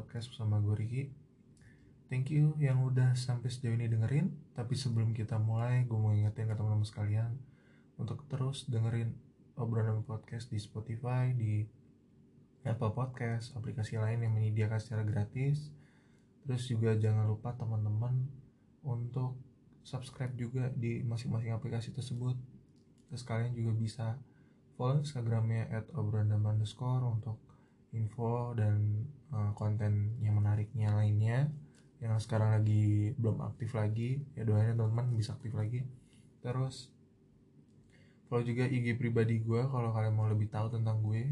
Podcast bersama gue Riki Thank you yang udah sampai sejauh ini dengerin. Tapi sebelum kita mulai, gue mau ingetin ke teman-teman sekalian Untuk terus dengerin Obrolan Podcast di Spotify, di Apple Podcast, aplikasi lain yang menyediakan secara gratis. Terus juga jangan lupa teman-teman untuk subscribe juga di masing-masing aplikasi tersebut. Terus kalian juga bisa follow Instagramnya at underscore untuk info dan uh, konten yang menariknya lainnya yang sekarang lagi belum aktif lagi ya doain teman-teman bisa aktif lagi. Terus follow juga IG pribadi gue kalau kalian mau lebih tahu tentang gue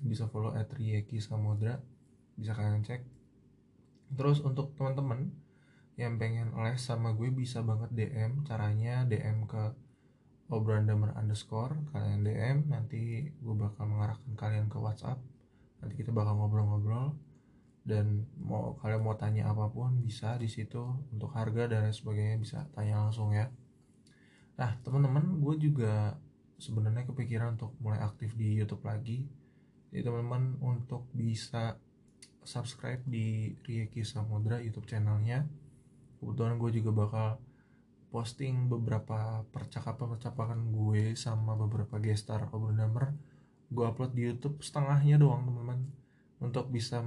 bisa follow at Samudra bisa kalian cek. Terus untuk teman-teman yang pengen les sama gue bisa banget DM caranya DM ke obrandamer underscore kalian DM nanti gue bakal mengarahkan kalian ke WhatsApp nanti kita bakal ngobrol-ngobrol dan mau kalian mau tanya apa pun bisa di situ untuk harga dan lain sebagainya bisa tanya langsung ya. Nah teman-teman gue juga sebenarnya kepikiran untuk mulai aktif di YouTube lagi. Jadi teman-teman untuk bisa subscribe di Rieki Samudra YouTube channelnya kebetulan gue juga bakal posting beberapa percakapan-percakapan gue sama beberapa gestar obrolan gue upload di YouTube setengahnya doang teman-teman untuk bisa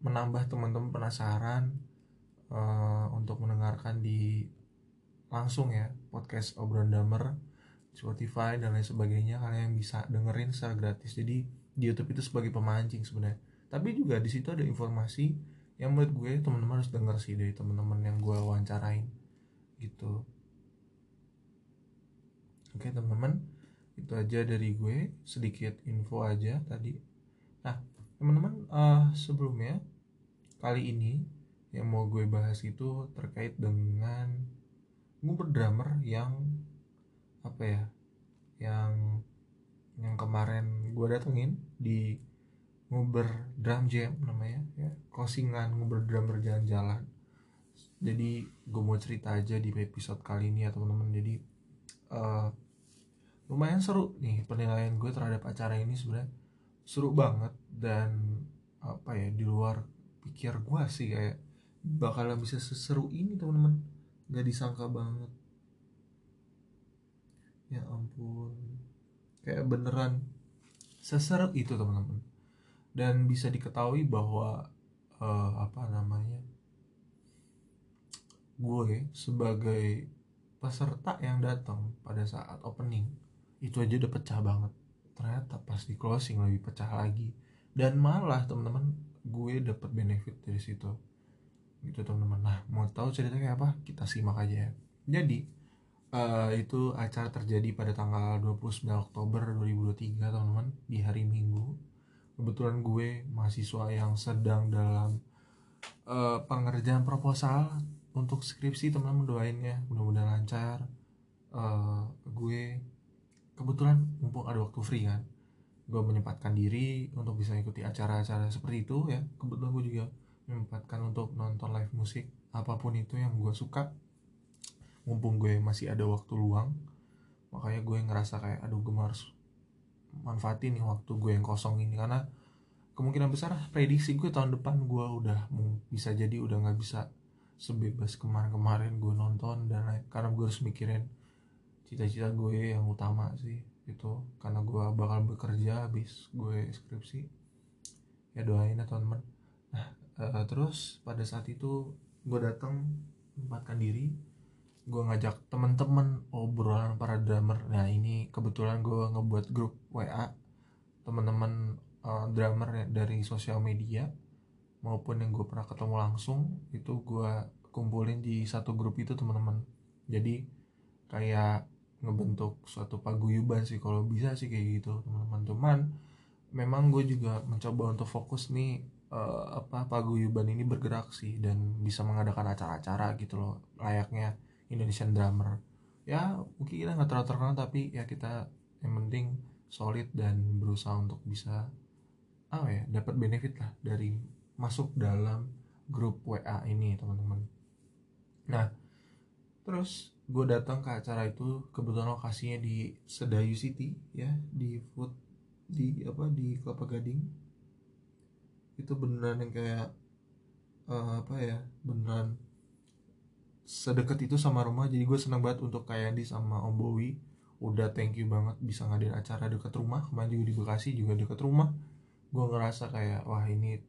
menambah teman-teman penasaran uh, untuk mendengarkan di langsung ya podcast obrolan damer Spotify dan lain sebagainya. Kalian bisa dengerin secara gratis. Jadi di YouTube itu sebagai pemancing sebenarnya. Tapi juga di situ ada informasi yang menurut gue teman-teman harus denger sih dari teman-teman yang gue wawancarain. Gitu. Oke teman-teman. Itu aja dari gue. Sedikit info aja tadi. Nah teman-teman uh, sebelumnya kali ini yang mau gue bahas itu terkait dengan nguber drummer yang apa ya yang yang kemarin gue datengin di nguber drum jam namanya ya closingan nguber drummer jalan-jalan. Jadi gue mau cerita aja di episode kali ini ya teman-teman. Jadi uh, lumayan seru nih penilaian gue terhadap acara ini sebenarnya. Seru banget dan apa ya di luar pikir gue sih kayak bakalan bisa seseru ini teman-teman. Nggak disangka banget. Ya ampun. Kayak beneran seseru itu teman-teman. Dan bisa diketahui bahwa uh, apa namanya gue sebagai peserta yang datang pada saat opening itu aja udah pecah banget. Ternyata pas di closing lebih pecah lagi. Dan malah teman-teman gue dapat benefit dari situ. Gitu teman-teman. Nah mau tahu ceritanya kayak apa? Kita simak aja ya. Jadi uh, itu acara terjadi pada tanggal 29 Oktober 2023 teman-teman di hari Minggu. Kebetulan gue mahasiswa yang sedang dalam uh, pengerjaan proposal untuk skripsi teman-teman doain ya mudah-mudahan lancar. Uh, gue kebetulan mumpung ada waktu free kan gue menyempatkan diri untuk bisa ikuti acara-acara seperti itu ya. Kebetulan gue juga menyempatkan untuk nonton live musik apa pun itu yang gue suka. Mumpung gue masih ada waktu luang makanya gue ngerasa kayak aduh gue harus manfaatin nih waktu gue yang kosong ini. Karena kemungkinan besar prediksi gue tahun depan gue udah bisa jadi udah nggak bisa sebebas kemarin-kemarin gue nonton dan karena gue harus mikirin cita-cita gue yang utama sih itu karena gue bakal bekerja habis gue skripsi ya doain ya teman-teman. Nah uh, terus pada saat itu gue datang tempatkan diri. Gue ngajak teman-teman obrolan para drummer. Nah ini kebetulan gue ngebuat grup WA teman-teman uh, drummer dari sosial media. Maupun yang gue pernah ketemu langsung itu gue kumpulin di satu grup itu teman-teman. Jadi kayak ngebentuk suatu paguyuban sih. Kalau bisa sih kayak gitu teman-teman. Cuman memang gue juga mencoba untuk fokus nih uh, apa paguyuban ini bergerak sih dan bisa mengadakan acara-acara gitu loh layaknya Indonesian drummer. Ya mungkin kita nggak terlalu terkenal tapi ya kita yang penting solid dan berusaha untuk bisa apa ya dapat benefit lah dari masuk dalam grup WA ini teman-teman. Nah terus gue datang ke acara itu kebetulan lokasinya di Sedayu City ya di food di apa di Kelapa Gading. Itu beneran yang kayak uh, apa ya beneran sedekat itu sama rumah. Jadi gue seneng banget untuk kayak di sama Om Bowi. Udah thank you banget bisa ngadain acara dekat rumah. Kemarin juga di Bekasi juga dekat rumah. Gue ngerasa kayak wah ini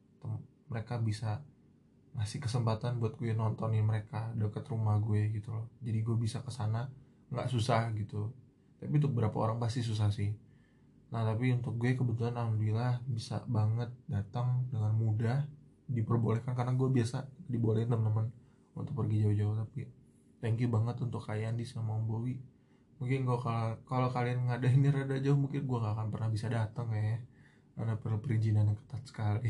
mereka bisa ngasih kesempatan buat gue nontonin mereka deket rumah gue gitu loh. Jadi gue bisa ke sana nggak susah gitu. Tapi untuk beberapa orang pasti susah sih. Nah tapi untuk gue kebetulan alhamdulillah bisa banget datang dengan mudah diperbolehkan karena gue biasa dibolehin teman-teman untuk pergi jauh-jauh. Tapi thank you banget untuk kalian di sama Om Bowi mungkin kalau kalau kalian ngadain rada jauh mungkin gue gak akan pernah bisa datang ya. Karena perlu perizinan yang ketat sekali.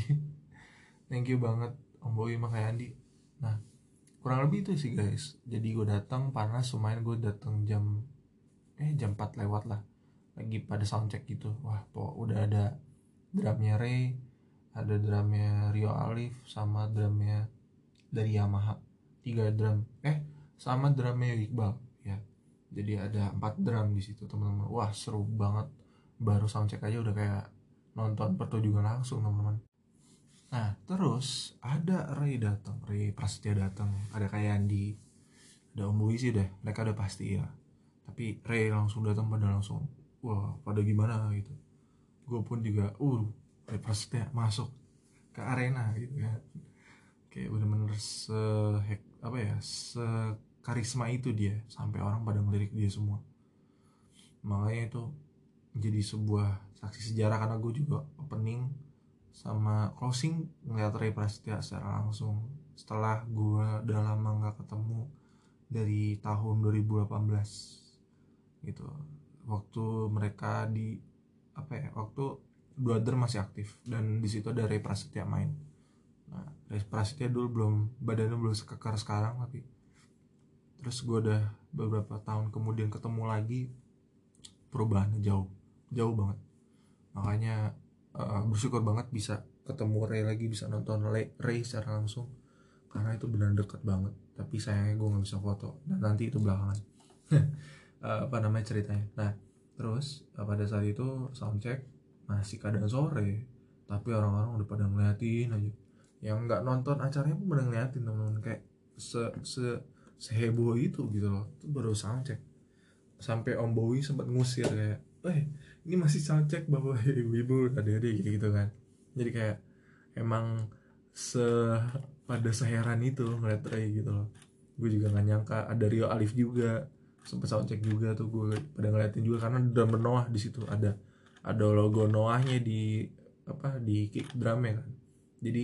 Thank you banget Om Bowi sama kayak Andi nah kurang lebih itu sih guys. Jadi gue datang panas lumayan gue datang jam eh jam 4 lewat lah. Lagi pada soundcheck gitu. Wah po udah ada drumnya Ray ada drumnya Rio Alif sama drumnya dari Yamaha. Tiga drum. Eh sama drumnya Iqbal. Ya jadi ada empat drum di situ teman-teman. Wah seru banget. Baru soundcheck aja udah kayak nonton pertunjukan langsung teman-teman nah terus ada Ray datang Ray Prasetya datang ada kayak Andi ada Om Bui sih deh mereka udah pasti ya. Tapi Ray langsung datang pada langsung wah pada gimana? gitu. Gue pun juga uh Ray Prasetya masuk ke arena gitu kan. Kayak bener-bener se apa ya se karisma itu dia sampai orang pada ngelirik dia semua. Makanya itu jadi sebuah saksi sejarah karena gue juga opening sama closing ngeliat Ray Prasetya secara langsung. Setelah gue udah lama nggak ketemu dari tahun 2018 gitu. Waktu mereka di apa ya waktu dua masih aktif dan di situ ada Ray Prasetya main. Nah Ray Prasetya dulu belum badannya belum sekekar sekarang tapi terus gue udah beberapa tahun kemudian ketemu lagi perubahannya jauh jauh banget. Makanya uh, bersyukur banget bisa ketemu Ray lagi bisa nonton Ray, Ray secara langsung. Karena itu benar dekat banget. Tapi sayangnya gue nggak bisa foto. Dan nanti itu belakangan. Uh, apa namanya ceritanya? Nah terus uh, pada saat itu soundcheck masih kadang sore. Tapi orang-orang udah pada ngeliatin aja. Yang nggak nonton acaranya pun pada ngeliatin teman-teman. Kayak se se seheboh itu gitu loh. Itu baru soundcheck sampai Om Bowie sempat ngusir kayak eh ini masih soundcheck bapak ibu-ibu adik-adik gitu kan. Jadi kayak emang se pada seheran itu ngeliat Ray gitu loh. Gue juga gak nyangka ada Rio Alif juga sempet soundcheck juga tuh gue pada ngeliatin juga karena drum Noah di situ ada ada logo Noahnya di apa di kick drumnya kan. Jadi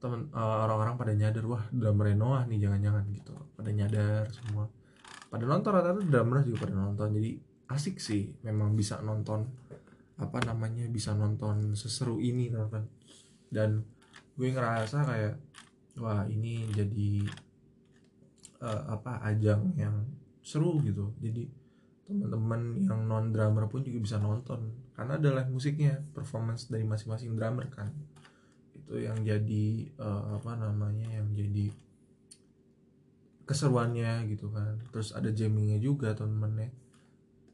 temen uh, orang-orang pada nyadar wah drummer Noah nih jangan-jangan gitu. Pada nyadar semua. Pada nonton rata-rata drummer juga pada nonton. Jadi asik sih memang bisa nonton apa namanya bisa nonton seseru ini teman dan gue ngerasa kayak wah ini jadi uh, apa ajang yang seru gitu. Jadi teman-teman yang non drummer pun juga bisa nonton. Karena ada live musiknya performance dari masing-masing drummer kan. Itu yang jadi uh, apa namanya yang jadi keseruannya gitu kan. Terus ada jammingnya juga teman-temannya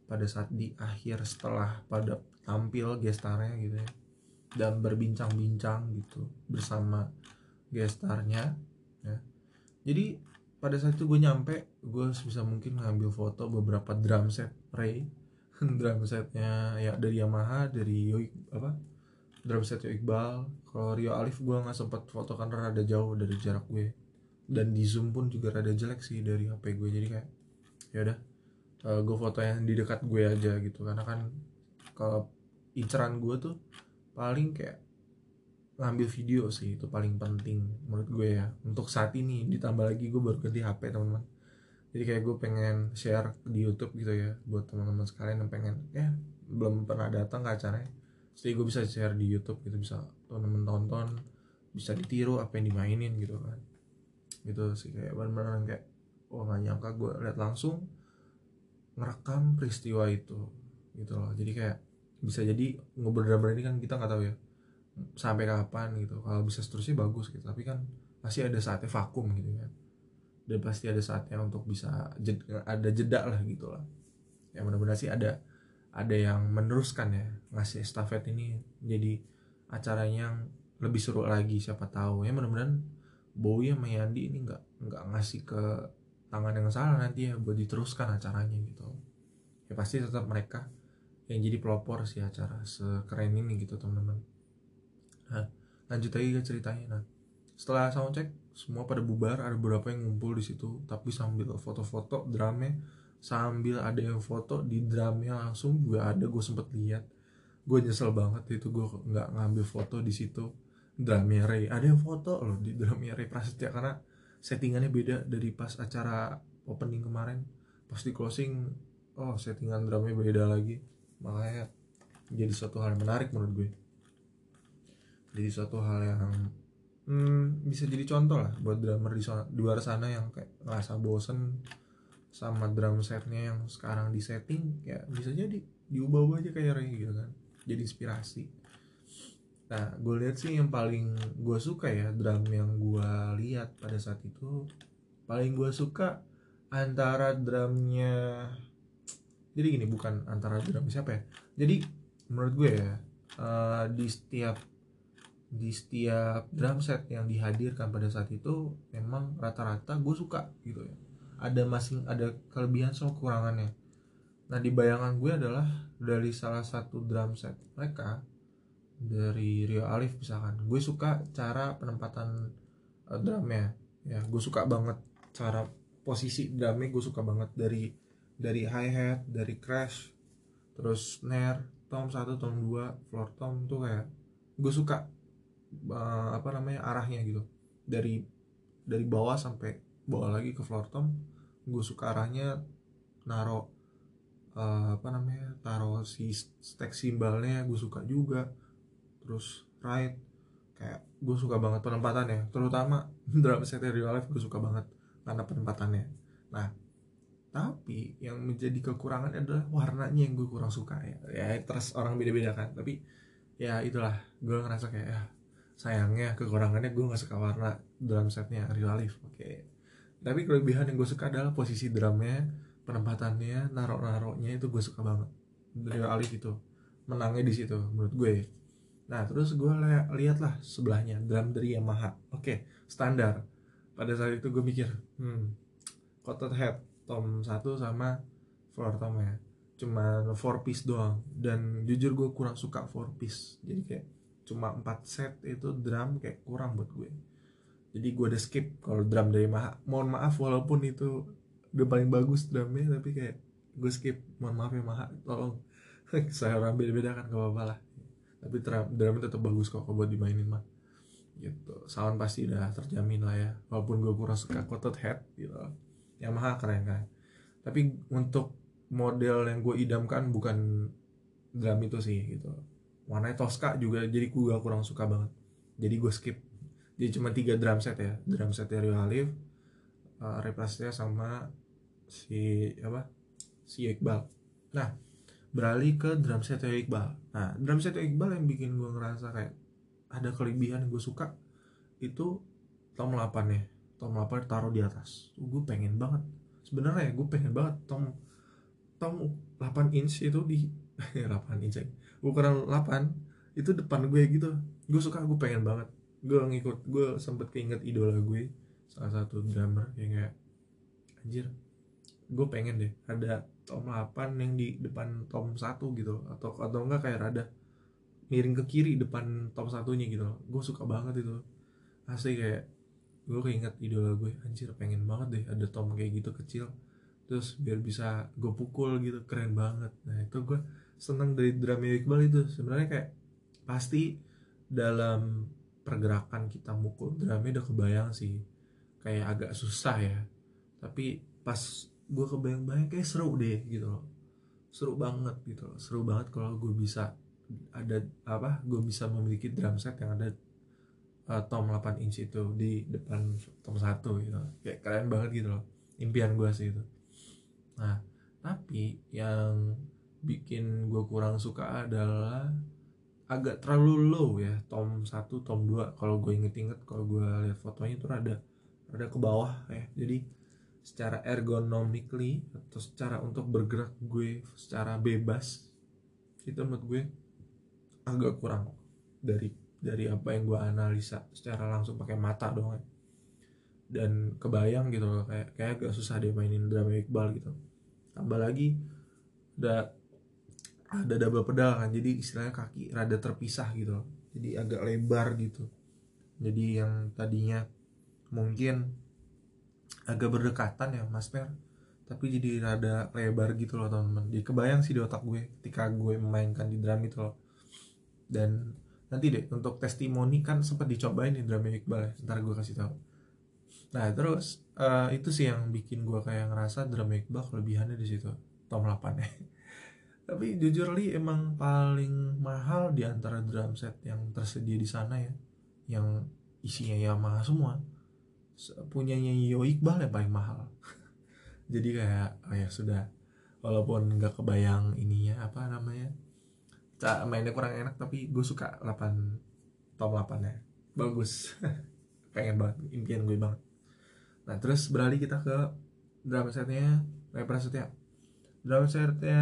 pada saat di akhir setelah pada tampil gestarnya gitu ya. Dan berbincang-bincang gitu bersama gestarnya ya. Jadi pada saat itu gue nyampe gue bisa mungkin ngambil foto beberapa drum set Ray. Drum setnya ya dari Yamaha dari Yoik apa? Drum set Iqbal. Kalau Rio Alif gue nggak sempat foto karena rada jauh dari jarak gue. Dan di zoom pun juga rada jelek sih dari HP gue. Jadi kayak ya udah uh, eh, gue foto yang di dekat gue aja gitu. Karena kan kalau inceran gue tuh paling kayak ngambil video sih itu paling penting menurut gue ya. Untuk saat ini ditambah lagi gue baru ganti HP teman-teman. Jadi kayak gue pengen share di YouTube gitu ya buat teman-teman sekalian yang pengen ya belum pernah datang ke acaranya. Jadi gue bisa share di YouTube gitu bisa teman-teman tonton bisa ditiru apa yang dimainin gitu kan. Gitu sih kayak benar-benar kayak wah gak nyangka gue lihat langsung ngerekam peristiwa itu gitu loh. Jadi kayak bisa jadi ngobrol ini kan kita nggak tahu ya sampai kapan gitu. Kalau bisa seterusnya bagus gitu tapi kan pasti ada saatnya vakum gitu kan. Dan pasti ada saatnya untuk bisa jed, ada jeda lah gitu lah. Ya mudah-mudahan sih ada ada yang meneruskan ya ngasih estafet ini jadi acaranya yang lebih seru lagi siapa tahu. Ya mudah-mudahan Bowie sama Yandi ini nggak nggak ngasih ke tangan yang salah nanti ya buat diteruskan acaranya gitu. Ya pasti tetap mereka yang jadi pelopor sih acara sekeren ini gitu teman-teman. Nah lanjut lagi ke ceritanya. Nah setelah soundcheck semua pada bubar ada beberapa yang ngumpul di situ tapi sambil foto-foto drumnya sambil ada yang foto di drumnya langsung juga ada gue sempet lihat. Gue nyesel banget itu gue nggak ngambil foto di situ. Ray ada yang foto loh di drumnya Ray Prasetya karena settingannya beda dari pas acara opening kemarin. Pas di closing oh settingan drumnya beda lagi. Makanya jadi suatu hal yang menarik menurut gue. Jadi suatu hal yang hmm, bisa jadi contoh lah buat drummer di, luar sana yang kayak ngerasa bosen sama drum setnya yang sekarang di setting ya bisa jadi diubah-ubah aja kayak gitu kan. Jadi inspirasi Nah, gue lihat sih yang paling gue suka ya drum yang gue lihat pada saat itu paling gue suka antara drumnya jadi gini bukan antara drum siapa ya? Jadi menurut gue ya uh, di setiap di setiap drum set yang dihadirkan pada saat itu memang rata-rata gue suka gitu ya. Ada masing ada kelebihan sama kekurangannya. Nah di bayangan gue adalah dari salah satu drum set mereka dari Rio Alif misalkan. Gue suka cara penempatan uh, drumnya. Ya gue suka banget cara posisi drumnya gue suka banget dari dari hi hat dari crash terus snare tom satu tom dua floor tom tuh kayak gue suka uh, apa namanya arahnya gitu. Dari dari bawah sampai bawah lagi ke floor tom gue suka arahnya naro uh, apa namanya taruh si stack simbalnya gue suka juga terus right kayak gue suka banget penempatannya terutama drum set Real Life gue suka banget karena penempatannya. Nah tapi yang menjadi kekurangan adalah warnanya yang gue kurang suka ya. Ya terus orang beda-beda kan tapi ya itulah gue ngerasa kayak ya sayangnya kekurangannya gue gak suka warna drum setnya Real Life. Oke. Tapi kelebihan yang gue suka adalah posisi drumnya penempatannya narok-naroknya itu gue suka banget. Real Life itu menangnya di situ menurut gue Nah terus gue li lihat lah sebelahnya drum dari Yamaha. Oke okay, standar. Pada saat itu gue mikir, hmm, quartet head tom satu sama floor tom ya. Cuma four piece doang. Dan jujur gue kurang suka four piece. Jadi kayak cuma empat set itu drum kayak kurang buat gue. Jadi gue udah skip kalau drum dari Yamaha. Mohon maaf walaupun itu udah paling bagus drumnya tapi kayak gue skip. Mohon maaf ya Yamaha, tolong. Saya orang beda-beda kan gak apa-apa lah tapi drumnya tetap bagus kok buat dimainin mah. Gitu. Sound pasti udah terjamin lah ya. Walaupun gue kurang suka coated head gitu. Yamaha keren kan. Tapi untuk model yang gue idamkan bukan drum itu sih gitu. Warnanya Tosca juga jadi gue kurang suka banget. Jadi gue skip. Jadi cuma tiga drum set ya. Drum set dari Halif uh, Reprasnya sama si apa? Si Iqbal. Nah beralih ke drum set Iqbal nah drum set Iqbal yang bikin gue ngerasa kayak ada kelebihan gue suka itu tom 8 ya tom 8 taruh di atas. Gue pengen banget. Sebenarnya gue pengen banget tom tom 8 inch itu di 8 inch ukuran 8 itu depan gue gitu. Gue suka gue pengen banget. Gue ngikut gue sempet keinget idola gue salah satu drummer yang kayak anjir gue pengen deh. Ada tom 8 yang di depan tom 1 gitu. Atau atau enggak kayak rada. Miring ke kiri depan tom satunya gitu. Gue suka banget itu. Asli kayak gue keinget idola gue anjir pengen banget deh ada tom kayak gitu kecil. Terus biar bisa gue pukul gitu keren banget. Nah itu gue seneng dari drama Iqbal itu. Sebenarnya kayak pasti dalam pergerakan kita mukul drumnya udah kebayang sih. Kayak agak susah ya. Tapi pas gue kebayang-bayang kayak seru deh gitu loh. Seru banget gitu loh. Seru banget kalau gue bisa ada apa gue bisa memiliki drum set yang ada uh, tom 8 inch itu di depan tom 1 gitu kayak keren banget gitu loh. Impian gue sih itu. Nah tapi yang bikin gue kurang suka adalah agak terlalu low ya tom 1 tom 2 kalau gue inget-inget kalau gue lihat fotonya itu rada rada ke bawah ya. Jadi secara ergonomically atau secara untuk bergerak gue secara bebas itu menurut gue agak kurang dari dari apa yang gue analisa secara langsung pakai mata doang ya. dan kebayang gitu kayak kayak agak susah deh mainin drama Iqbal gitu. Tambah lagi ada ada double pedal kan jadi istilahnya kaki rada terpisah gitu jadi agak lebar gitu. Jadi yang tadinya mungkin agak berdekatan ya Mas Per tapi jadi rada lebar gitu loh teman-teman. Jadi kebayang sih di otak gue ketika gue memainkan di drum itu loh. Dan nanti deh untuk testimoni kan sempat dicobain di drama Iqbal ya. Ntar gue kasih tahu nah terus uh, itu sih yang bikin gue kayak ngerasa drama Iqbal kelebihannya di situ. Tom 8 ya. Tapi jujur li emang paling mahal di antara drum set yang tersedia di sana ya. Yang isinya Yamaha semua punyanya Yo Iqbal yang paling mahal. Jadi kayak oh ya sudah. Walaupun nggak kebayang ininya apa namanya mainnya kurang enak tapi gue suka 8 top 8 ya bagus. Pengen banget impian gue banget. Nah terus beralih kita ke drama setnya Ray Prasetya. Drama setnya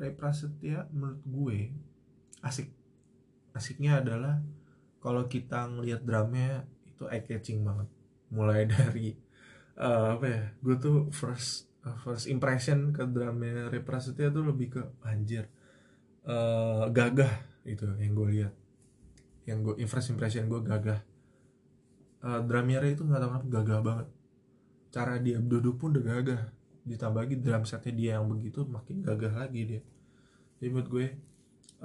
Ray Prasetya menurut gue asik. Asiknya adalah kalau kita ngelihat dramanya itu eye catching banget mulai dari uh, apa ya gue tuh first uh, first impression ke drama Ray Prasetya tuh lebih ke anjir uh, gagah itu yang gue lihat. Yang gue first impression gue gagah. Uh, Dramiere itu nggak tahu kenapa gagah banget. Cara dia duduk pun udah gagah. Ditambah lagi drum setnya dia yang begitu makin gagah lagi dia. Jadi menurut gue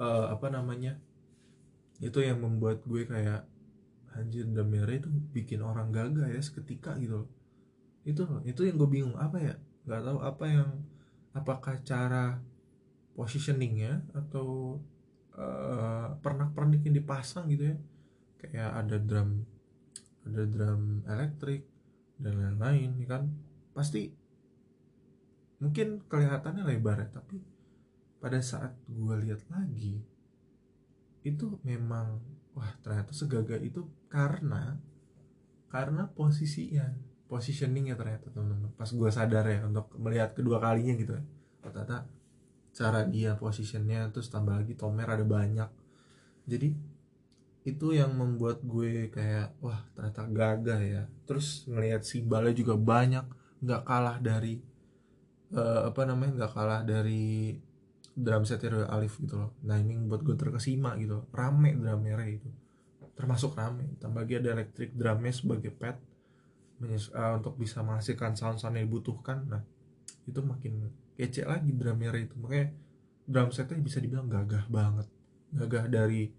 uh, apa namanya itu yang membuat gue kayak anjir Dramiere itu bikin orang gagah ya seketika gitu loh. Itu itu yang gue bingung apa ya? Nggak tahu apa yang apakah cara positioningnya atau uh, pernak-pernik yang dipasang gitu ya. Kayak ada drum ada drum elektrik dan lain-lain ya kan? Pasti mungkin kelihatannya lebar ya tapi pada saat gue lihat lagi itu memang wah ternyata segagah itu karena karena posisinya positioningnya ternyata teman-teman. Pas gue sadar ya untuk melihat kedua kalinya gitu ya ternyata cara dia posisinya terus tambah lagi tomer ada banyak. Jadi itu yang membuat gue kayak wah ternyata gagah ya. Terus ngelihat simbalnya juga banyak nggak kalah dari uh, apa namanya nggak kalah dari drum set Alif gitu loh. Nah ini buat gue terkesima gitu rame drum merah itu termasuk rame. Tambah lagi ada elektrik drumnya sebagai pet uh, untuk bisa menghasilkan sound-sound yang dibutuhkan. Nah itu makin kece lagi drum merah itu. Makanya drum setnya bisa dibilang gagah banget. Gagah dari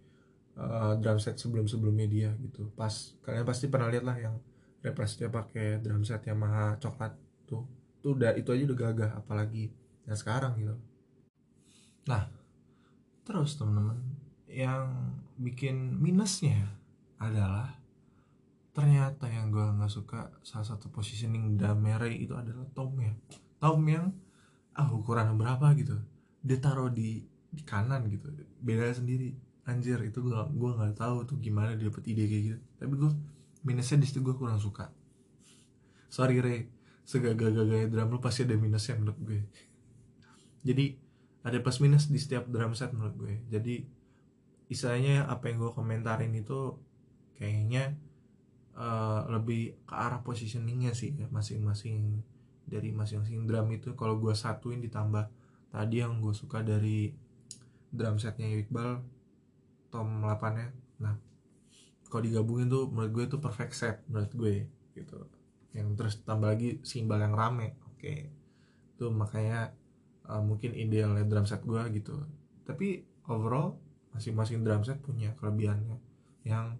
uh, drum set sebelum sebelumnya dia gitu. Pas kalian pasti pernah lihat lah yang represnya pakai drum set Yamaha coklat tuh. Tuh udah itu aja udah gagah apalagi yang sekarang gitu. Nah terus teman-teman yang bikin minusnya adalah ternyata yang gue nggak suka salah satu positioning damere itu adalah tom ya. Tom yang ah ukuran berapa? gitu. Dia taruh di di kanan gitu. Beda sendiri. Anjir itu gue gue nggak tahu tuh gimana dia dapet ide kayak gitu. Tapi gue minusnya di situ gue kurang suka. Sorry Ray segagah-gagahnya drum lu pasti ada minusnya menurut gue. Jadi ada plus minus di setiap drum set menurut gue. Jadi istilahnya apa yang gue komentarin itu kayaknya uh, lebih ke arah positioningnya sih ya masing-masing dari masing-masing drum itu. Kalau gue satuin ditambah tadi yang gue suka dari drum setnya Iqbal tom 8 nya nah kalau digabungin tuh menurut gue itu perfect set menurut gue gitu. Yang terus tambah lagi simbal yang rame oke. Okay. itu makanya uh, mungkin idealnya drum set gue gitu. Tapi overall masing-masing drum set punya kelebihannya. Yang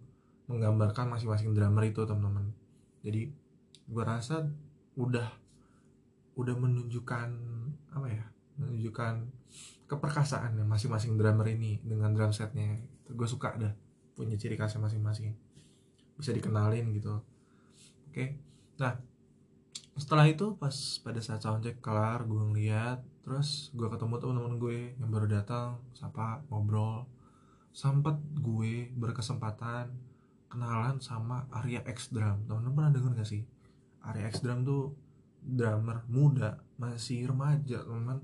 menggambarkan masing-masing drummer itu teman-teman. Jadi gue rasa udah udah menunjukkan apa ya menunjukkan keperkasaan ya masing-masing drummer ini dengan drum setnya gue suka dah punya ciri khasnya masing-masing. Bisa dikenalin gitu. Oke. Nah setelah itu pas pada saat soundcheck kelar gue ngeliat terus gue ketemu teman-teman gue yang baru datang sapa ngobrol sempat gue berkesempatan kenalan sama Arya X Drum. Teman-teman pernah denger gak sih? Arya X Drum tuh drummer muda masih remaja teman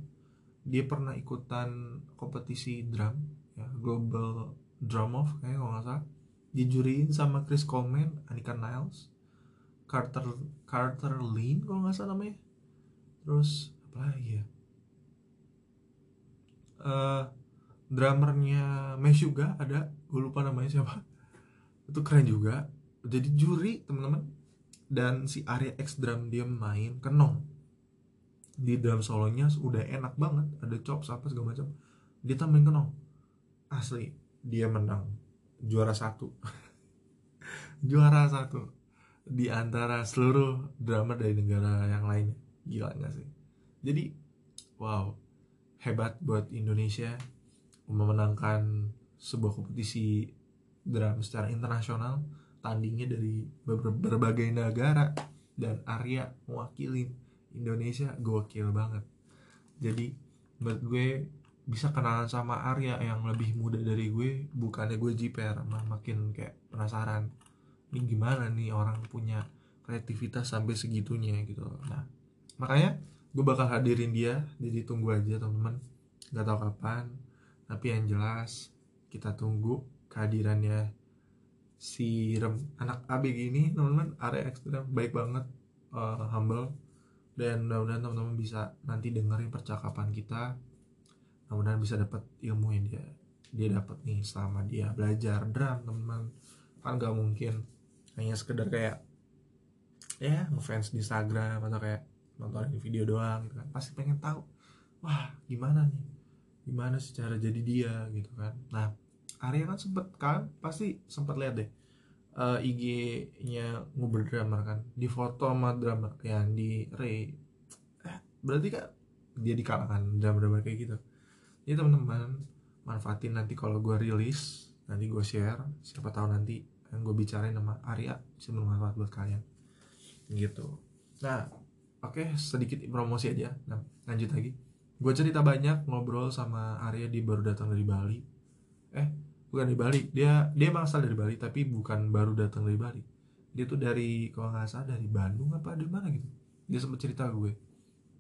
dia pernah ikutan kompetisi drum ya global drum off kayaknya kalau nggak salah. Dijuriin sama Chris Coleman Anika Niles Carter Carter Lynn kalau nggak salah namanya. Terus apa lagi ya? Uh, drummernya Mesh juga ada. Gue lupa namanya siapa. Itu keren juga. Jadi juri teman-teman. Dan si Arya X drum dia main kenong. Di drum solonya udah enak banget. Ada chops apa segala macam. Dia tambahin kenong. Asli dia menang. Juara satu. Juara satu. Di antara seluruh drummer dari negara yang lainnya. Gila nggak sih? Jadi wow. Hebat buat Indonesia memenangkan sebuah kompetisi drum secara internasional tandingnya dari ber berbagai negara dan Arya mewakili Indonesia gokil banget. Jadi menurut gue bisa kenalan sama Arya yang lebih muda dari gue bukannya gue jiper mah makin kayak penasaran ini gimana nih orang punya kreativitas sampai segitunya gitu. Nah makanya gue bakal hadirin dia jadi tunggu aja teman-teman. Nggak tahu kapan tapi yang jelas kita tunggu kehadirannya si rem anak ABG ini teman-teman. Area ekstrem baik banget uh, humble. Dan mudah-mudahan teman-teman bisa nanti dengerin percakapan kita. Mudah-mudahan bisa dapat ilmu yang dia dia dapat nih selama dia belajar drum teman-teman. Kan gak mungkin hanya sekedar kayak ya ngefans di Instagram atau kayak nonton video doang gitu kan. Pasti pengen tahu wah gimana nih gimana sih cara jadi dia gitu kan? Nah Arya kan sempet kan pasti sempat lihat deh uh, eh, IG-nya nguber drummer kan? Di foto sama drummer yang di Ray. Eh berarti kan dia di kalangan drummer-drummer kayak gitu. Ya teman-teman manfaatin nanti kalau gue rilis nanti gue share siapa tahu nanti yang gue bicarain sama Arya bisa bermanfaat buat kalian. Gitu. Nah oke okay, sedikit promosi aja. Nah, lanjut lagi gue cerita banyak ngobrol sama Arya di baru datang dari Bali. Eh bukan di Bali. Dia dia emang asal dari Bali tapi bukan baru datang dari Bali. Dia tuh dari kalau nggak salah dari Bandung apa dari mana gitu. Dia sempat cerita gue.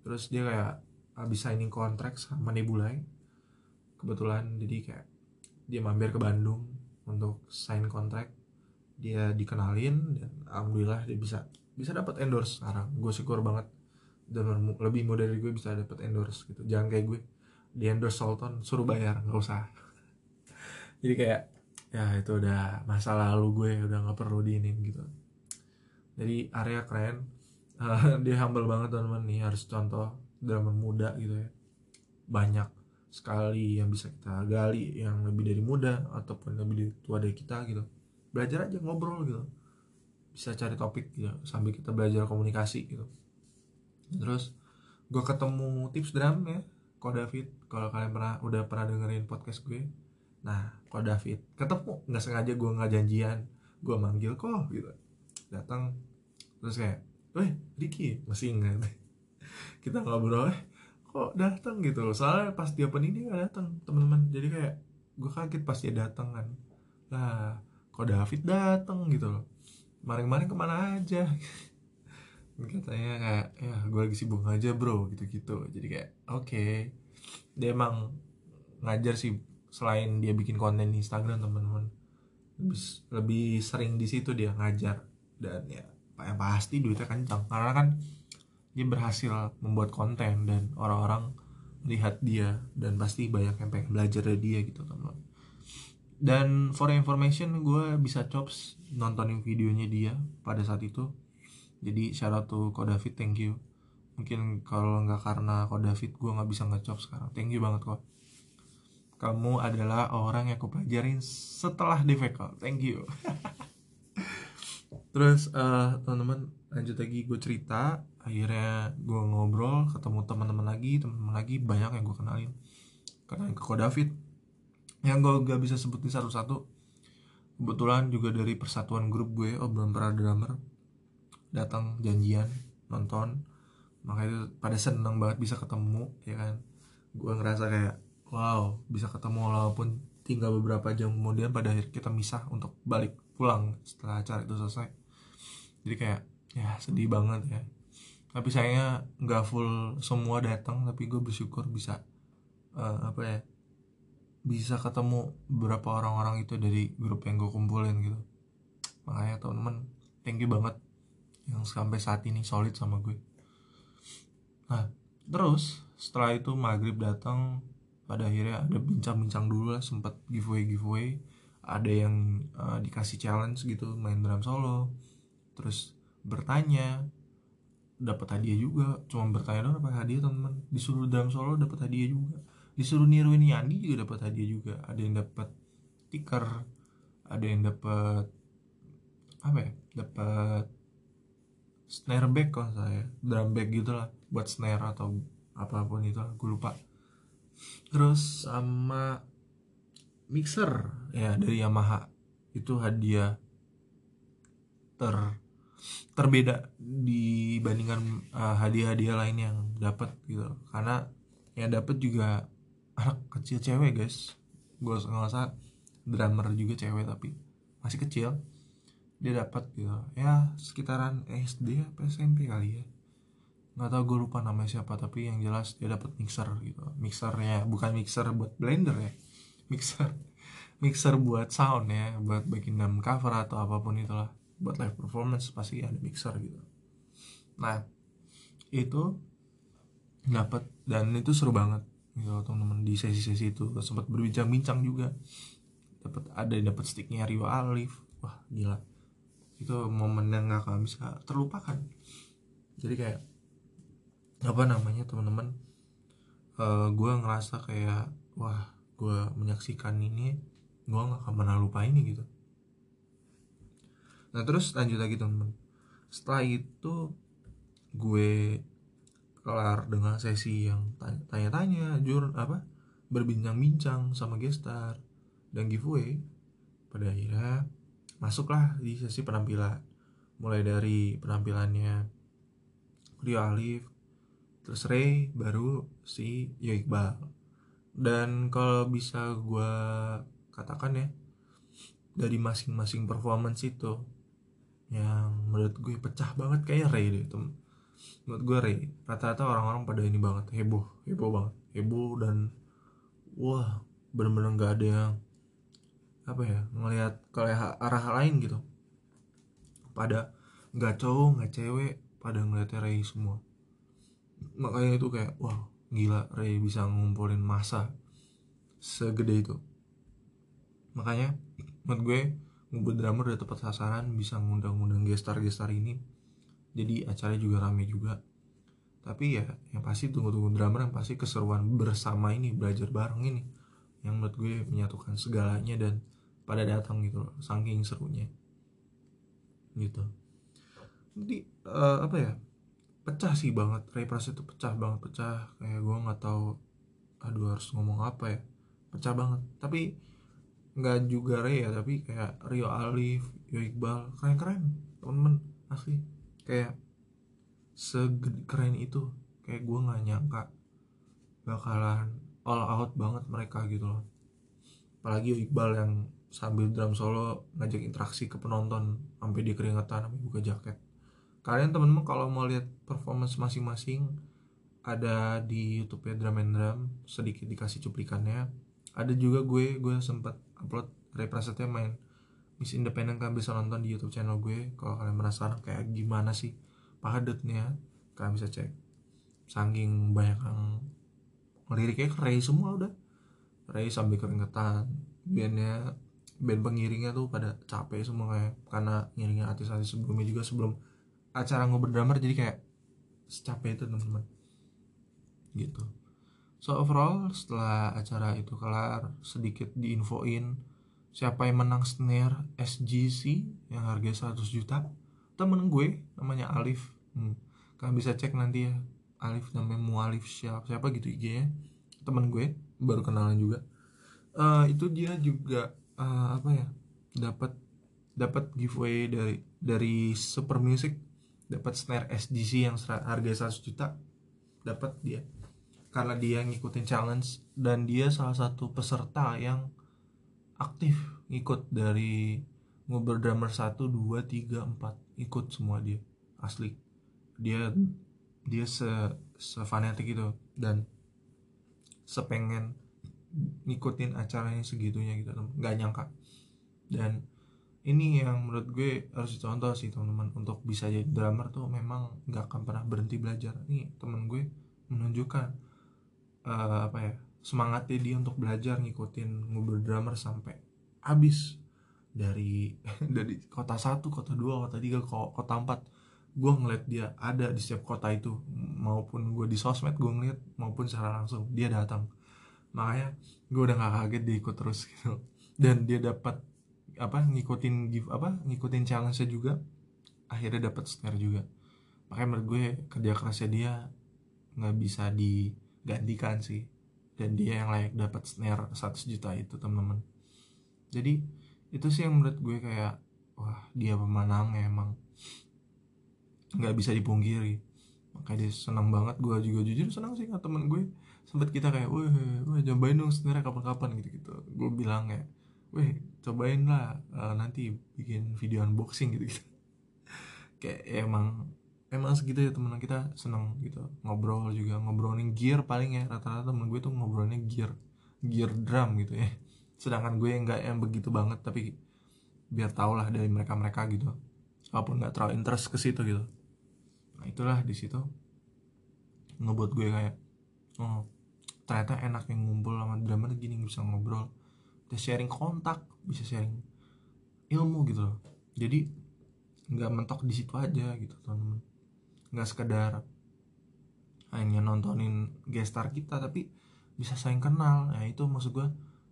Terus dia kayak habis signing kontrak sama Nebulai. Kebetulan jadi kayak dia mampir ke Bandung untuk sign kontrak. Dia dikenalin dan alhamdulillah dia bisa bisa dapat endorse sekarang. Gue syukur banget dan lebih mudah dari gue bisa dapat endorse gitu. Jangan kayak gue di endorse Sultan suruh bayar nggak usah. Jadi kayak ya itu udah masa lalu gue udah nggak perlu diinin gitu. Jadi area keren. Dia humble banget teman-teman. Nih harus contoh drama muda gitu ya. Banyak sekali yang bisa kita gali yang lebih dari muda ataupun lebih dari tua dari kita gitu. Belajar aja ngobrol gitu. Bisa cari topik gitu sambil kita belajar komunikasi gitu terus gue ketemu tips drum ya kok David. Kalau kalian pernah udah pernah dengerin podcast gue. Nah kok David ketemu. Nggak sengaja gue nggak janjian. Gue manggil kok gitu. Datang terus kayak weh Ricky masih ingat. Kita ngobrol eh kok datang? Gitu loh. Soalnya pas dia opening dia nggak datang teman-teman. Jadi kayak gue kaget pas dia datang kan. Lah kok David datang gitu loh. Maring-maring ke mana aja katanya kayak ya gue lagi sibuk aja bro gitu-gitu. Jadi kayak oke. Okay. dia emang ngajar sih selain dia bikin konten di Instagram teman-teman. Lebih lebih sering di situ dia ngajar. Dan ya yang pasti duitnya kencang. Karena kan dia berhasil membuat konten dan orang-orang lihat dia dan pasti banyak yang pengen belajar dari dia gitu teman-teman. Dan for information gue bisa chops nontonin videonya dia pada saat itu jadi syarat tuh Ko David thank you. Mungkin kalau nggak karena Ko David gue nggak bisa ngechop sekarang. Thank you banget kok kamu adalah orang yang aku pelajarin setelah difficult thank you. Terus uh, teman-teman lanjut lagi gue cerita. Akhirnya gue ngobrol ketemu teman-teman lagi teman-teman lagi banyak yang gue kenalin. Kenalin ke Ko David. Yang gue gak bisa sebutin satu-satu kebetulan juga dari persatuan grup gue oh belum pernah drummer datang janjian nonton. Makanya itu pada seneng banget bisa ketemu ya kan? Gue ngerasa kayak wow bisa ketemu walaupun tinggal beberapa jam. Kemudian pada akhir kita misah untuk balik pulang setelah acara itu selesai. Jadi kayak ya sedih banget ya. Tapi saya nggak full semua datang tapi gue bersyukur bisa uh, apa ya bisa ketemu beberapa orang-orang itu dari grup yang gue kumpulin gitu. Makanya teman-teman thank you banget yang sampai saat ini solid sama gue. Nah terus setelah itu maghrib datang pada akhirnya ada bincang-bincang dulu lah sempat giveaway giveaway. Ada yang uh, dikasih challenge gitu main drum solo. Terus bertanya dapat hadiah juga. Cuma bertanya dong dapat hadiah teman-teman? Disuruh drum solo dapat hadiah juga. Disuruh niruin Yandi juga dapat hadiah juga. Ada yang dapat stiker ada yang dapat apa ya dapat snare bag kalau saya drum bag gitulah buat snare atau apa pun itu gue lupa. Terus sama mixer. Ya dari Yamaha. Itu hadiah ter terbeda dibandingkan uh, hadiah-hadiah lain yang dapat gitu. Karena yang dapat juga anak kecil cewek guys. Gue nggak usah drummer juga cewek tapi masih kecil dia dapat gitu ya sekitaran SD apa SMP kali ya. Nggak tahu gue lupa namanya siapa tapi yang jelas dia dapat mixer gitu. Mixernya bukan mixer buat blender ya. Mixer mixer buat sound ya buat bikin drum cover atau apa pun itulah. Buat live performance pasti ada mixer gitu. Nah itu dapat dan itu seru banget. Gitu teman-teman di sesi-sesi itu. Sempat berbincang-bincang juga. Dapat ada dapat sticknya Rio Alif. Wah gila itu momen yang nggak akan bisa terlupakan. Jadi kayak apa namanya teman-teman uh, eh, gue ngerasa kayak wah gue menyaksikan ini gue nggak akan pernah lupa ini gitu. Nah terus lanjut lagi teman-teman. Setelah itu gue kelar dengan sesi yang tanya-tanya jur apa berbincang-bincang sama gestar dan giveaway. Pada akhirnya masuklah di sesi penampilan mulai dari penampilannya Rio Alif terus Ray baru si Yo Iqbal. Dan kalau bisa gue katakan ya dari masing-masing performance itu yang menurut gue pecah banget kayak Ray deh temen menurut gue Ray rata-rata orang-orang pada ini banget heboh heboh banget. Heboh dan wah bener-bener nggak ada yang apa ya ngelihat ke arah lain gitu. Pada nggak cowok nggak cewek pada ngeliat Ray semua. Makanya itu kayak wah gila Ray bisa ngumpulin masa segede itu. Makanya menurut gue ngumpul drummer udah tepat sasaran bisa ngundang-ngundang gestar-gestar ini. Jadi acaranya juga rame juga. Tapi ya yang pasti tunggu-tunggu drummer yang pasti keseruan bersama ini belajar bareng ini. Yang menurut gue menyatukan segalanya dan pada datang gitu loh saking serunya. Gitu. Jadi uh, apa ya pecah sih banget Repras itu pecah banget pecah. Kayak gue nggak tahu aduh harus ngomong apa ya pecah banget. Tapi nggak juga Ray ya tapi kayak Rio Alif Yo Iqbal keren keren temen-temen asli. Kayak sekeren itu kayak gue nggak nyangka bakalan all out banget mereka gitu loh. Apalagi Iqbal yang sambil drum solo ngajak interaksi ke penonton sampai dia keringetan sampai buka jaket. Kalian temen-temen kalau mau lihat performance masing-masing ada di YouTube ya drum and drum sedikit dikasih cuplikannya. Ada juga gue gue sempat upload representnya main Miss Independent kalian bisa nonton di YouTube channel gue. Kalau kalian penasaran kayak gimana sih padatnya kalian bisa cek. Saking banyak yang liriknya ke Ray semua udah. Ray sambil keringetan bandnya band pengiringnya tuh pada capek semua kayak karena ngiringnya artis-artis sebelumnya juga sebelum acara ngobrol drummer jadi kayak secapek itu teman-teman. Gitu. So overall setelah acara itu kelar sedikit diinfoin siapa yang menang snare SGC yang harga 100 juta. Temen gue namanya Alif. Hmm. kalian bisa cek nanti ya Alif namanya Mualif siapa siapa gitu IG nya temen gue baru kenalan juga. Uh, itu dia juga uh, apa ya dapat dapat giveaway dari dari Super Music. Dapat snare SGC yang harga 100 juta. Dapat dia. Karena dia ngikutin challenge. Dan dia salah satu peserta yang aktif ngikut dari ngobrol drummer 1, 2, 3, 4 ikut semua dia. Asli. Dia dia se, se fanatik itu. Dan sepengen ngikutin acaranya segitunya gitu nggak nyangka. Dan ini yang menurut gue harus dicontoh sih teman-teman. Untuk bisa jadi drummer tuh memang nggak akan pernah berhenti belajar. Nih temen gue menunjukkan uh, apa ya semangatnya dia untuk belajar ngikutin ngobrol drummer sampai habis. Dari dari kota satu kota dua kota tiga kota empat. Gue ngeliat dia ada di setiap kota itu. Maupun gue di sosmed gue ngeliat maupun secara langsung dia datang makanya gue udah gak kaget dia ikut terus gitu. Dan dia dapat apa ngikutin give apa ngikutin challenge juga. Akhirnya dapat snare juga. Makanya menurut gue kerja kerasnya dia nggak bisa digantikan sih. Dan dia yang layak dapat snare 100 juta itu teman-teman. Jadi itu sih yang menurut gue kayak wah dia pemenang emang. Nggak bisa dipungkiri. Makanya dia senang banget. Gue juga jujur senang sih sama temen gue sempet kita kayak wah wah cobain dong sebenarnya kapan-kapan gitu gitu gue bilang ya weh cobain lah uh, nanti bikin video unboxing gitu gitu kayak ya emang emang segitu ya temen kita seneng gitu. Ngobrol juga ngobrolin gear paling ya rata-rata temen gue tuh ngobrolnya gear gear drum gitu ya. Sedangkan gue nggak yang begitu banget tapi biar tau lah dari mereka mereka gitu. Walaupun nggak terlalu interest ke situ gitu. Nah itulah di situ. Ngebuat gue kayak oh ternyata enak yang ngumpul sama drummer gini bisa ngobrol bisa sharing kontak bisa sharing ilmu gitu loh. Jadi nggak mentok di situ aja gitu teman nggak sekedar hanya nontonin gestar kita tapi bisa saling kenal. Ya itu maksud gue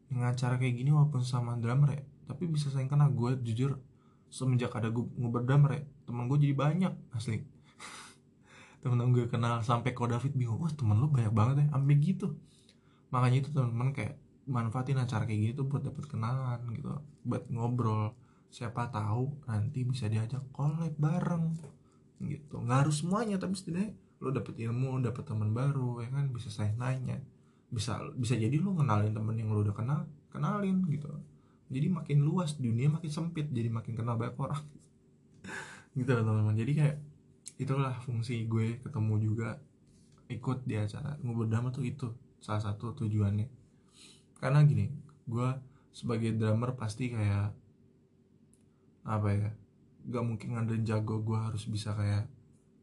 dengan acara kayak gini walaupun sama drummer ya tapi bisa saling kenal. Gue jujur semenjak ada gue ngobrol drummer ya teman gue jadi banyak asli temen-temen gue kenal sampai kok David bingung wah temen lu banyak banget ya. Sampai gitu. Makanya itu teman-teman kayak manfaatin acara kayak gitu buat dapet kenalan gitu buat ngobrol. Siapa tahu nanti bisa diajak collab bareng gitu. Nggak harus semuanya tapi setidaknya lo dapet ilmu dapet teman baru ya kan? Bisa saya nanya. Bisa bisa jadi lo kenalin temen yang lo udah kenal kenalin gitu. Jadi makin luas dunia makin sempit jadi makin kenal banyak orang. Gitu teman-teman. Jadi kayak itulah fungsi gue ketemu juga ikut di acara. Ngobrol drama tuh itu salah satu tujuannya. Karena gini gue sebagai drummer pasti kayak apa ya gak mungkin ngandelin jago gue harus bisa kayak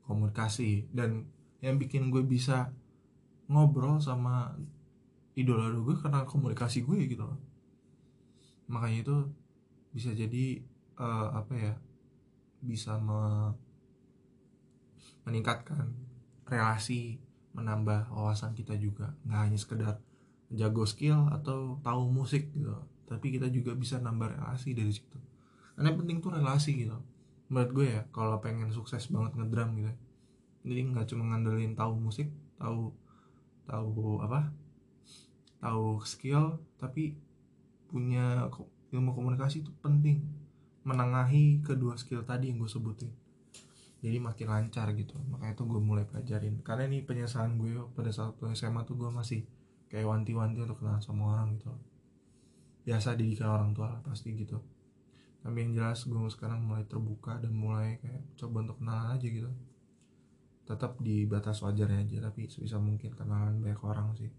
komunikasi. Dan yang bikin gue bisa ngobrol sama idola gue karena komunikasi gue gitu loh. Makanya itu bisa jadi uh, apa ya bisa meningkatkan relasi menambah wawasan kita juga. Nggak hanya sekedar jago skill atau tahu musik gitu tapi kita juga bisa nambah relasi dari situ. Karena yang penting tuh relasi gitu. Menurut gue ya kalau pengen sukses banget ngedrum gitu jadi nggak cuma ngandelin tahu musik tahu tahu apa tahu skill tapi punya ilmu komunikasi itu penting. Menengahi kedua skill tadi yang gue sebutin jadi makin lancar gitu. Makanya tuh gue mulai pelajarin. Karena ini penyesalan gue pada saat SMA tuh gue masih kayak wanti-wanti untuk kenal sama orang gitu. Biasa didikan orang tua lah pasti gitu. Tapi yang jelas gue sekarang mulai terbuka dan mulai kayak coba untuk kenalan aja gitu. Tetap di batas wajarnya aja tapi sebisa mungkin kenalan banyak orang sih.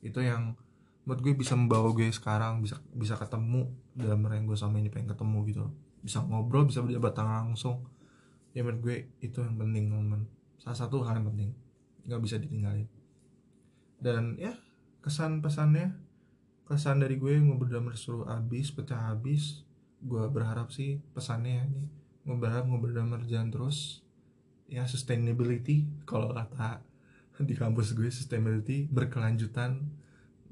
Itu yang menurut gue bisa membawa gue sekarang bisa bisa ketemu dalam gue sama ini pengen ketemu gitu. Bisa ngobrol bisa berjabat tangan langsung ya menurut gue itu yang penting teman salah satu hal yang penting. Nggak bisa ditinggalin. Dan ya kesan pesannya kesan dari gue ngobrol seru habis pecah habis. Gue berharap sih pesannya ini. Gue berharap ngobrol jalan terus. Ya sustainability kalau kata di kampus gue sustainability berkelanjutan.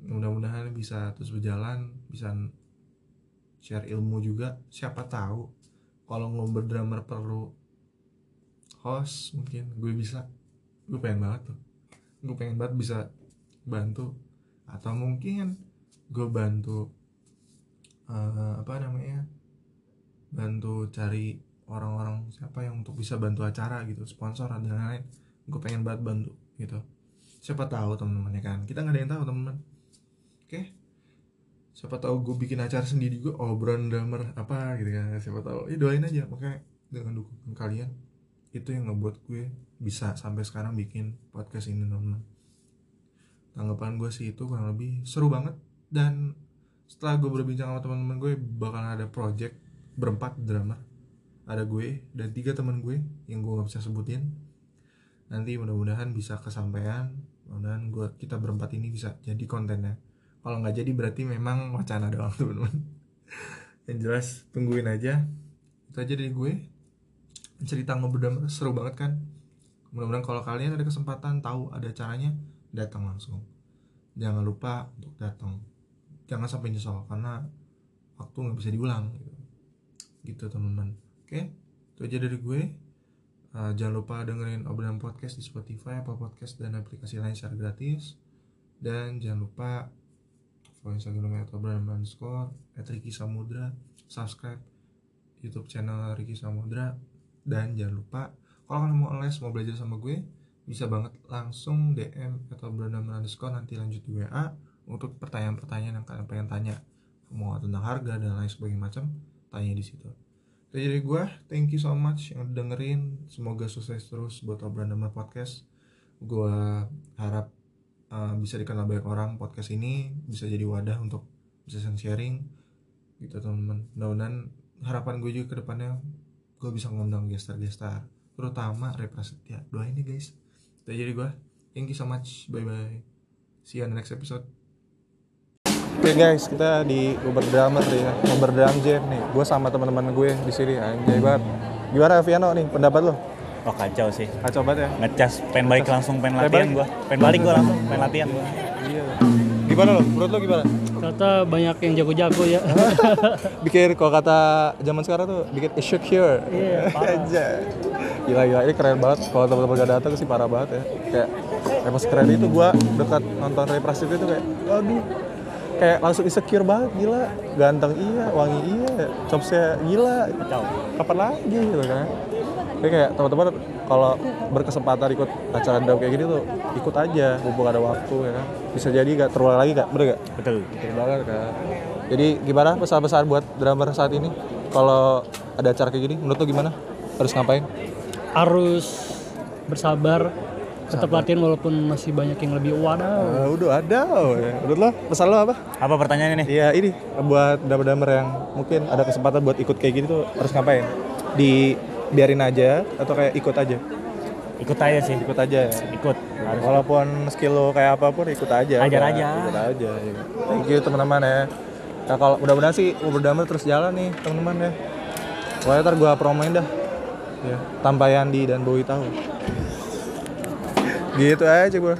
Mudah-mudahan bisa terus berjalan bisa share ilmu juga. Siapa tahu kalau ngobrol drummer perlu host mungkin gue bisa gue pengen banget tuh. Gue pengen banget bisa bantu. Atau mungkin gue bantu uh, apa namanya bantu cari orang-orang siapa yang untuk bisa bantu acara gitu sponsor dan lain-lain. Gue pengen banget bantu gitu. Siapa tahu teman-teman ya kan. Kita nggak ada yang tahu teman-teman oke? Siapa tahu gue bikin acara sendiri gue brand drummer apa gitu kan. Siapa tahu. Ya doain aja makanya dengan dukungan kalian itu yang ngebuat gue bisa sampai sekarang bikin podcast ini teman tanggapan gue sih itu kurang lebih seru banget. Dan setelah gue berbincang sama teman-teman gue bakalan ada project berempat drama ada gue dan tiga teman gue yang gue nggak bisa sebutin. Nanti mudah-mudahan bisa kesampaian. Mudah-mudahan gue kita berempat ini bisa jadi kontennya. Kalau nggak jadi berarti memang wacana doang teman-teman. Yang jelas tungguin aja. Itu aja dari gue cerita ngobrol seru banget kan? Mudah-mudahan kalau kalian ada kesempatan tahu ada caranya datang langsung. Jangan lupa untuk datang. Jangan sampai nyesel karena waktu nggak bisa diulang gitu, gitu teman-teman. Oke? Itu aja dari gue. Uh, jangan lupa dengerin obrolan podcast di Spotify, Apple Podcast, dan aplikasi lain secara gratis. Dan jangan lupa follow Instagram at obrolan underscore, at Ricky Samudra, subscribe YouTube channel Ricky Samudra, dan jangan lupa kalau kalian mau les, mau belajar sama gue, bisa banget langsung DM atau obrolan underscore nanti lanjut di WA untuk pertanyaan-pertanyaan yang kalian pengen tanya. Mau tentang harga dan lain sebagainya macam tanya di situ. Jadi gue thank you so much yang udah dengerin. Semoga sukses terus buat obrolan podcast. Gue harap uh, bisa dikenal banyak orang podcast ini bisa jadi wadah untuk bisa sharing gitu teman-teman. Mudah-mudahan harapan gue juga ke depannya gue bisa ngundang gestar-gestar terutama Reprasetya doain ya guys jadi gue thank you so much bye bye see you on the next episode Oke okay guys, kita di Uber Drummer ya, Uber Drum Jam nih. Gue sama teman-teman gue di sini anjay banget. Gimana Viano nih pendapat lo? Oh kacau sih. Kacau banget ya. Ngecas, pengen balik langsung, pengen latihan gue. Pengen balik gue langsung, pengen latihan gue. Iya. Gimana lo? Menurut lo gimana? Kata banyak yang jago-jago ya. bikin kalau kata zaman sekarang tuh bikin here. Iya. Gila gila ini keren banget. Kalau teman-teman gak datang sih parah banget ya. Kayak emang keren itu gua dekat nonton Ray Prasetyo itu kayak aduh kayak langsung insecure banget gila ganteng iya wangi iya chopsnya gila kapan lagi gitu kan Tapi kayak teman-teman kalau berkesempatan ikut acara drum kayak gini tuh ikut aja mumpung ada waktu ya kan? Bisa jadi gak terulang lagi gak bener gak Betul. betul banget kan? Jadi gimana pesan-pesan buat drummer saat ini? Kalau ada acara kayak gini menurut lo gimana? Harus ngapain? Harus bersabar, tetap latihan walaupun masih banyak yang lebih wadaw. Uh, udah ada ya. menurut lo pesan lo apa? Apa pertanyaannya nih? Iya ini. Buat drummer-drummer yang mungkin ada kesempatan buat ikut kayak gini tuh harus ngapain? Di biarin aja atau kayak ikut aja Ikut aja sih. ikut aja ya Ikut. Harus. Walaupun skill lo kayak apa pun ikut aja. Ajar udah. aja. Ikut aja. ya. Thank you teman-teman ya. Nah kalau mudah-mudahan sih Uber Damar terus jalan nih teman-teman ya. Pokoknya ntar gua promoin dah. Ya, tanpa Yandi dan Bowie tahu. Gitu aja gua.